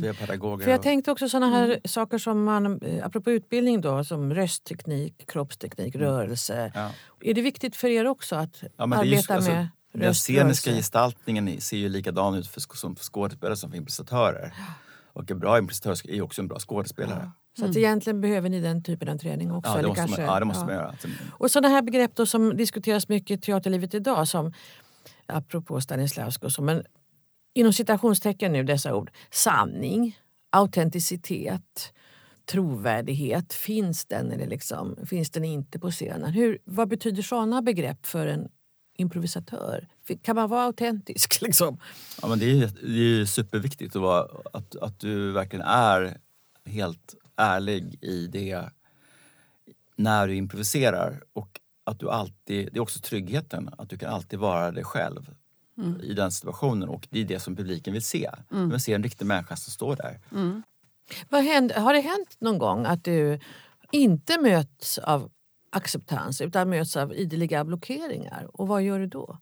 Vi är pedagoger. Mm. För jag och- tänkte också såna här saker som man, eh, apropå utbildning då, som röstteknik, kroppsteknik, rörelse. ja. Är det viktigt för er också att Ja, arbeta alltså, med Den sceniska gestaltningen ser ju likadan ut för, som för skådespelare som för improvisatörer. Och en bra improvisatör är ju också en bra skådespelare. Så att egentligen behöver ni den typen av träning också? Ja, eller kanske, man, ja, det måste ja. man göra. Och sådana här begrepp då som diskuteras mycket i teaterlivet idag som apropå Stanislavski och så, men inom citationstecken nu dessa ord. Sanning, autenticitet, trovärdighet. Finns den eller liksom, finns den inte på scenen? Hur, vad betyder sådana begrepp för en improvisatör? Kan man vara autentisk? Liksom? Ja, men det, är, det är superviktigt att, vara, att, att du verkligen är helt ärlig i det när du improviserar. Och att du alltid, det är också tryggheten, att du kan alltid vara dig själv i den situationen. Och det är det som publiken vill se. De vill se en riktig människa som står där. Vad händer, har det hänt någon gång att du inte möts av acceptans utan möts av ideliga blockeringar? Och vad gör du då?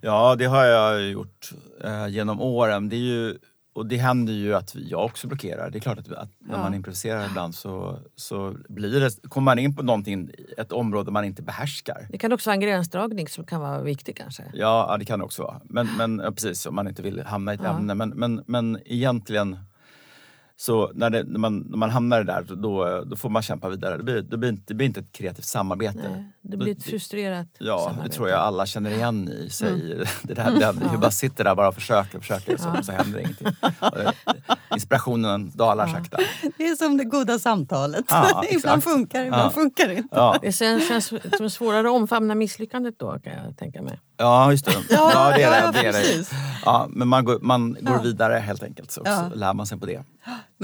Ja, det har jag gjort eh, genom åren. Det är ju, och det händer ju att jag också blockerar. Det är klart att, att när Ja. man improviserar ibland så, så blir det, kommer man in på någonting, ett område man inte behärskar. Det kan också vara en gränsdragning som kan vara viktig kanske. Ja, ja, det kan det också vara. Men, men ja, precis, om man inte vill hamna i ett ämne. Men, men, men egentligen så när, det, när, man, när man hamnar där då, då får man kämpa vidare. Det blir, det blir, inte, det blir inte ett kreativt samarbete. Nej, det blir ett frustrerat Ja, det tror jag alla känner igen i sig. Det där, den, Hur man sitter där och bara försöker och försöker så, så händer ingenting. Och Inspirationen dalar sakta. Det är som det goda samtalet. Ja, ibland funkar ibland Ja. funkar det inte. Ja, Det sen känns som svårare att omfamna misslyckandet då kan jag tänka mig. ja just det. Ja, det är det. ja, det, är det. Ja, men man går, man går Ja. vidare helt enkelt. Så, Ja. så lär man sig på det.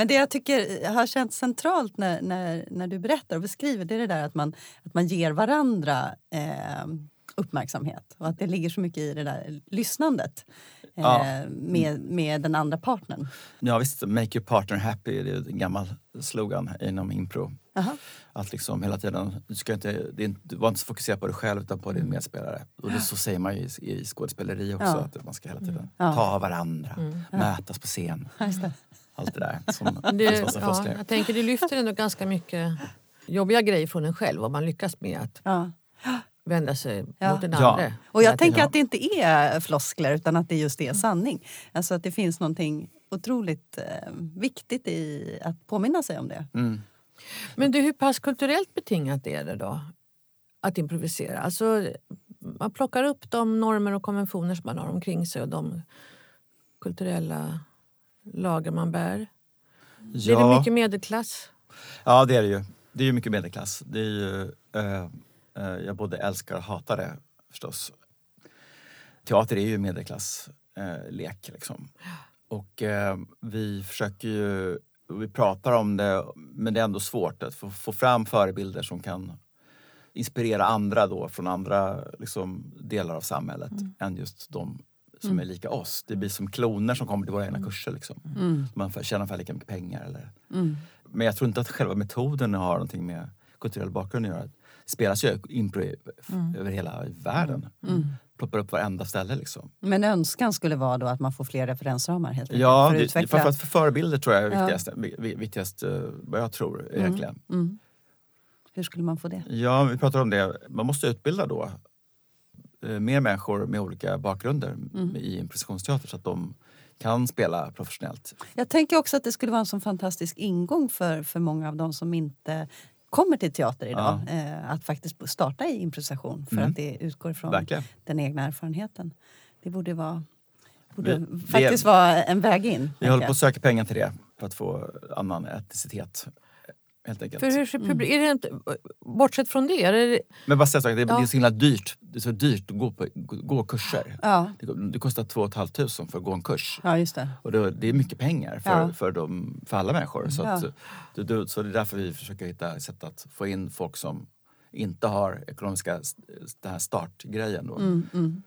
Men det jag tycker har känts centralt när, när, när du berättar och beskriver det är det där att man, att man ger varandra eh, uppmärksamhet och att det ligger så mycket i det där lyssnandet eh, Ja. med, med den andra partnern. Ja visst, make your partner happy det är en gammal slogan inom impro. Jaha. Att liksom hela tiden, du, ska inte, det är inte, du var inte så fokuserad på dig själv utan på din medspelare. Och det, så säger man ju i, i skådespeleri också, Ja. att man ska hela tiden Ja. ta varandra, mötas på scen. Allt det där som, massa ja, jag tänker det lyfter ändå ganska mycket jobbiga grejer från en själv om man lyckas med att Ja. vända sig Ja. mot den Ja. andra. Och jag tänker att det inte är floskler utan att det just är sanning. Alltså att det finns någonting otroligt eh, viktigt i att påminna sig om det. Mm. Men du, hur pass kulturellt betingat är det då? Att improvisera? Alltså, man plockar upp de normer och konventioner som man har omkring sig och de kulturella lager man bär. Blir det Ja. mycket medelklass? ja, det är det ju. Det är ju mycket medelklass. Det är ju, eh, eh, jag både älskar och hatar det förstås. Teater är ju medelklasslek eh, liksom. Och eh, vi försöker ju, vi pratar om det men det är ändå svårt att få, få fram förebilder som kan inspirera andra då från andra liksom, delar av samhället än just de som är lika oss. Det blir som kloner som kommer till våra egna kurser. Liksom. Man får tjäna ungefär lika mycket pengar. Eller. Men jag tror inte att själva metoden har någonting med kulturell bakgrund att göra. Det spelas ju impro i- över hela världen. Ploppar upp varenda ställe liksom. Men önskan skulle vara då att man får fler referensramar helt. Ja, för att det, utveckla. framförallt för förebilder tror jag är Ja. viktigast, vi- vi- viktigast eh, vad jag tror. Egentligen. Mm. Hur skulle man få det? Ja, vi pratar om det. Man måste utbilda då mer människor med olika bakgrunder i improvisationsteater så att de kan spela professionellt. Jag tänker också att det skulle vara en sån fantastisk ingång för, för många av de som inte kommer till teater idag. Eh, att faktiskt starta i improvisation för Mm. att det utgår från Verkligen. den egna erfarenheten. Det borde vara borde Vi- faktiskt vara en väg in. Vi håller på att söka pengar till det för att få annan etnicitet. Helt enkelt. För hur ser publik, är det inte, bortsett från det, är det Men bara säga så, det, det är Ja. så himla dyrt det är så dyrt att gå, på, gå kurser. Ja. Det, det kostar 2 500 för att gå en kurs. ja, just det. Och det, det är mycket pengar för, Ja. för, dem, för alla människor. Så, att, det, det, så det är därför vi försöker hitta sätt att få in folk som inte har ekonomiska den här startgrejen. Då. Mm, mm.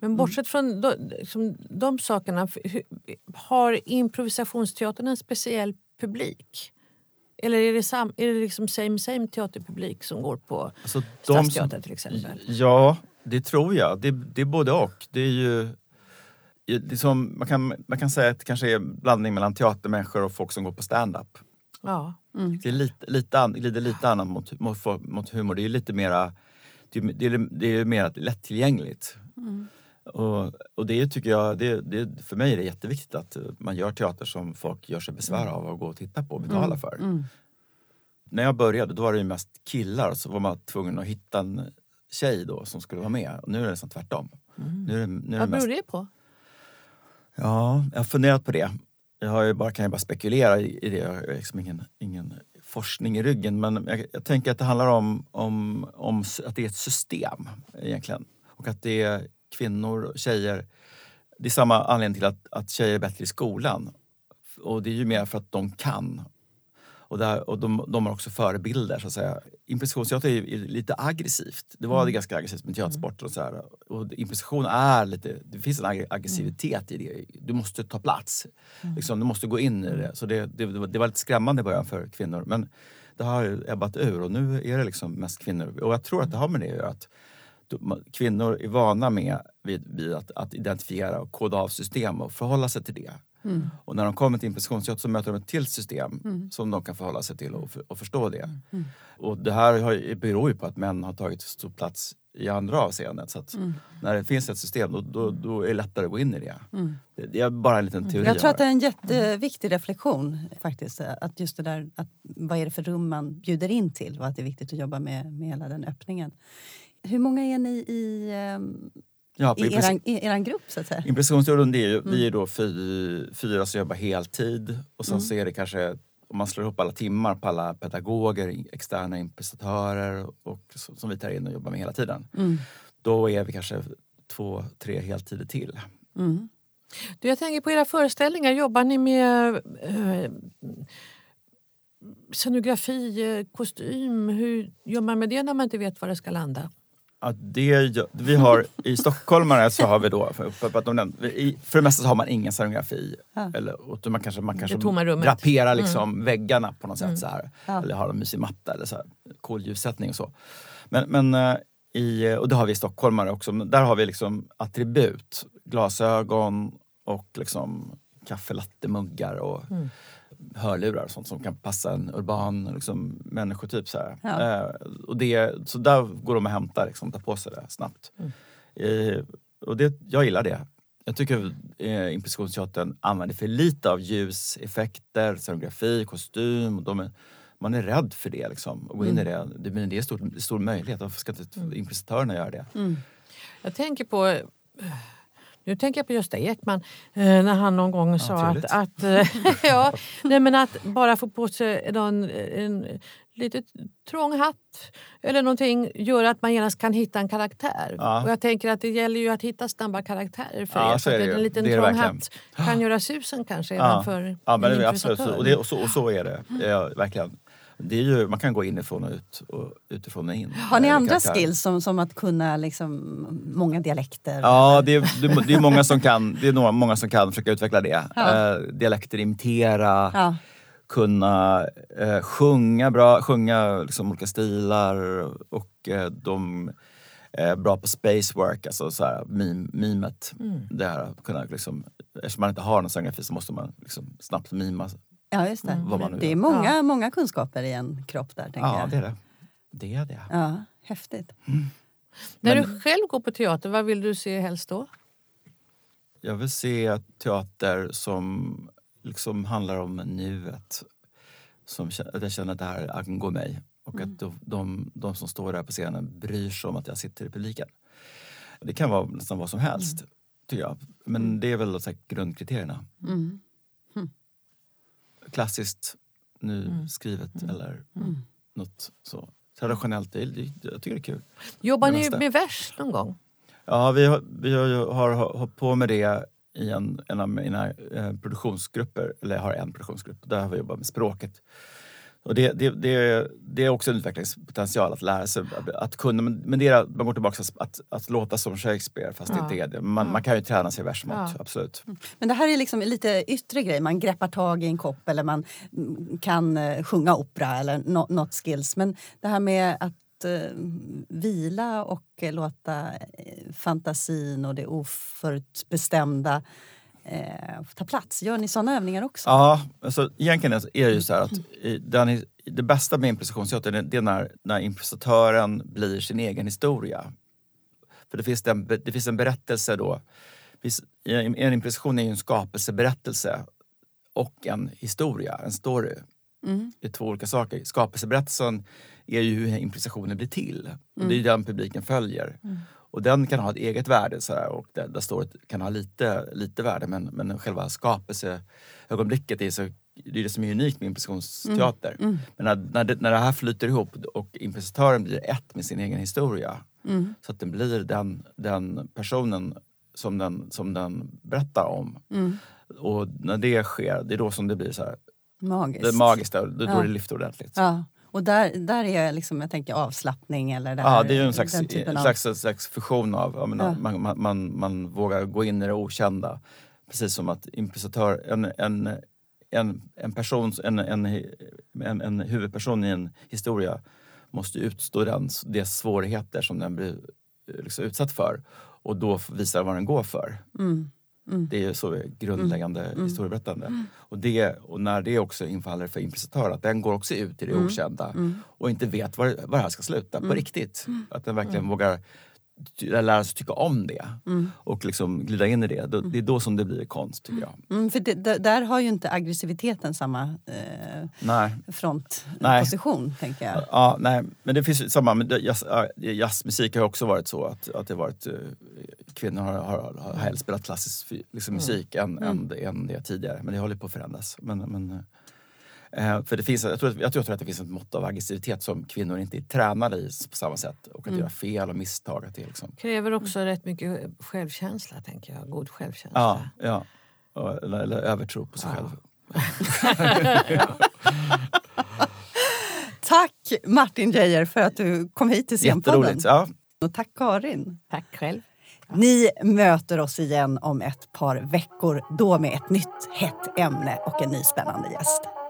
Men bortsett från de, liksom, de sakerna, har improvisationsteatern en speciell publik? Eller är det, sam, är det liksom same same teaterpublik som går på Alltså, Stadsteatern till exempel? Ja, det tror jag. Det, det är både och. Det är ju... Det är som, man, kan, man kan säga att det kanske är blandning mellan teatermänniskor och folk som går på stand-up. Ja. Det är lite, lite, an, glider lite annat mot, mot, mot humor. Det är lite mera... Det är, det är, det är mer lättillgängligt. Och, och det tycker jag, det, det, för mig är det jätteviktigt att man gör teater som folk gör sig besvär av att gå och titta på och betala för. Mm. När jag började då var det ju mest killar så var man tvungen att hitta en tjej då som skulle vara med. Och nu är det nästan tvärtom. Nu är det, nu är det Vad mest, beror det på? ja, jag har funderat på det. Jag har ju bara, kan ju bara spekulera i, det. Jag har liksom ingen, ingen forskning i ryggen. Men jag, jag tänker att det handlar om, om, om att det är ett system egentligen. Och att det är kvinnor och tjejer. Det är samma anledning till att, att tjejer är bättre i skolan. Och det är ju mer för att de kan. Och, där, och de, de har också förebilder så att säga. Improvisationsteater är, är lite aggressivt. Det var det ganska aggressivt med teatersport och så här. Och improvisation är lite, det finns en ag- aggressivitet i det. Du måste ta plats. Liksom, du måste gå in i det. Så det, det, det var- lite skrämmande i början för kvinnor. Men det har ebbat ur och nu är det liksom mest kvinnor. Och jag tror att det har med det att göra. Att kvinnor är vana med vid, vid att, att identifiera och koda av system och förhålla sig till det. Och när de kommer till improvisationsteater så möter de ett till system som de kan förhålla sig till och, för, och förstå det. Och det här har, beror ju på att män har tagit stor plats i andra avseenden. Så att när det finns ett system då, då, då är det lättare att gå in i det. Det, det är bara en liten teori. Jag tror att det är en jätteviktig reflektion faktiskt. Att just det där, att vad är det för rum man bjuder in till och att det är viktigt att jobba med, med hela den öppningen. Hur många är ni i, ehm, ja, i eran, i eran grupp så att säga? Improvisationsstudion, det är ju, Mm. vi är då fy, fyra som jobbar heltid och sen så är det kanske om man slår ihop alla timmar på alla pedagoger, externa improvisatörer och, som vi tar in och jobbar med hela tiden. Mm. Då är vi kanske två, tre heltider till. Mm. Du, jag tänker på era föreställningar. Jobbar ni med eh, scenografi, eh, kostym? Hur gör man med det när man inte vet var det ska landa? Ja, det, vi har, I stockholmare så har vi då, för, för, att de nämnde- i, för det mesta så har man ingen scenografi. Ja. Eller, och man kanske, man kanske draperar liksom väggarna på något sätt. Så här. Ja. Eller har en mysig matta eller så här, kolljussättning och så. Men, men eh, i, och det har vi i stockholmare också. Men där har vi liksom attribut. Glasögon och liksom kaffelattemuggar och hörlurar och sånt som kan passa en urban liksom, människotyp. Så, här. Ja. Eh, och det, så där går de och hämtar, liksom, tar på sig det snabbt. Eh, och det, jag gillar det. Jag tycker eh, improvisationsteatern använder för lite av ljuseffekter, scenografi, kostym. Och de är, man är rädd för det, liksom, att gå in i det. det. Men det är en stor, stor möjlighet. Varför ska inte improvisatörerna göra det? Jag tänker på... eh, Nu tänker jag på Gösta Ekman eh, när han någon gång sa att, att, eh, ja, nej, men att bara få på sig någon, en lite trång hatt eller någonting gör att man genast kan hitta en karaktär. Ja. Och jag tänker att det gäller ju att hitta snabba karaktärer för Ja, er. så är att det en liten Det trång hatt kan göra susen kanske Ja. även för Ja, men en det, är absolut. Och, det, och, så, och så är det. Ja, verkligen. Det är ju, man kan gå inifrån och ut och utifrån och in. Har ni Eh, andra karaktär. skills som, som att kunna liksom, många dialekter? Ja, det är, det, är många som kan det är några, många som kan försöka utveckla det. Ja. Eh, dialekter, imitera, Ja. kunna eh, sjunga bra, sjunga liksom, olika stilar och eh, de är bra på spacework, alltså så här, mim, mimet. Det här, kunna, liksom, eftersom man inte har någon scenografi så måste man liksom, snabbt mima. Ja, just det. vad man nu det är många, många kunskaper i en kropp där. Tänker Ja, jag. det är det. Det är det. Ja, häftigt. När Men- du själv går på teater, vad vill du se helst då? Jag vill se teater som liksom handlar om nuet. Som, att jag känner att det här angår mig. Och att de, de, de som står där på scenen bryr sig om att jag sitter i publiken. Det kan vara nästan vad som helst, tycker jag. Men det är väl så här, grundkriterierna. Mm. Klassiskt, nu skrivet eller något så. traditionellt. Det, det, jag tycker det är kul. Jobbar ni med vers någon gång? Ja, vi har, vi har, har hållit på med det i en, en av mina eh, produktionsgrupper. Eller jag har en produktionsgrupp. Där har vi jobbat med språket. Och det, det, det, det är också en utvecklingspotential att lära sig att- kunna. Men men det är, man går tillbaka till att, att låta som Shakespeare fast det Ja. inte är det. Man, man kan ju träna sig versmått, Ja. absolut. Men det här är liksom lite yttre grej. Man greppar tag i en kopp eller man mm, kan eh, sjunga opera eller no, något skills. Men det här med att eh, vila och eh, låta fantasin och det oförutbestämda eh, ta plats. Gör ni såna övningar också? Ja, alltså, egentligen är det ju så här att den, det bästa med improvisationsteater det, är när, när improvisatören blir sin egen historia. För det finns, den, det finns en berättelse då. En improvisation är ju en skapelseberättelse och en historia, en story. Mm. Det är två olika saker. Skapelseberättelsen är ju hur improvisationen blir till. Och det är ju den publiken följer. Och den kan ha ett eget värde så här, och där, där står kan ha lite, lite värde men, men själva skapelseögonblicket är så det är det som är unikt med improvisationsteater. Men när, när, det, när det här flyter ihop och improvisatören blir ett med sin egen historia så att den blir den, den personen som den, som den berättar om. Och när det sker, det är då som det blir så här, Magiskt. det är magiskt. Då, då Ja. det lyfter ordentligt. Ja. Och där, där är liksom, jag tänker avslappning eller det Ja, här, det är ju en slags, en av- slags, en slags fusion av, jag menar, Ja. man, man, man, man vågar gå in i det okända. Precis som att improvisatör, en, en, en, en, person, en, en, en, en huvudperson i en historia måste utstå den, de svårigheter som den blir eh, liksom utsatt för och då visar vad den går för. Mm. Det är ju så grundläggande historieberättande. Och, det, och när det också infaller för improvisatör, att den går också ut i det okända och inte vet var, var det här ska sluta på riktigt. Att den verkligen vågar lära sig tycka om det och liksom glida in i det. Då, det är då som det blir konst tycker jag. Mm, för det, där har ju inte aggressiviteten samma eh, Nej. frontposition, tänker jag. Ja, nej, men det finns samma. Men jazz, ja, jazzmusik har också varit så att, att det varit, eh, kvinnor har, har, har hellre spelat klassisk liksom, musik än, än, det- än det tidigare. Men det håller på att förändras. Men, men, eh, för det finns, jag, tror, att- jag tror att det finns ett mått av aggressivitet som kvinnor inte är tränade i på samma sätt. Och att göra fel och misstag. Att det liksom, Kräver också rätt mycket självkänsla, tänker jag. God självkänsla. ja, ja. Eller, eller övertro på sig Ja. själv. Tack Martin Geijer för att du kom hit till Scenpodden. Ja. Och tack Karin. Tack själv. Ni möter oss igen om ett par veckor, då med ett nytt hett ämne och en ny spännande gäst.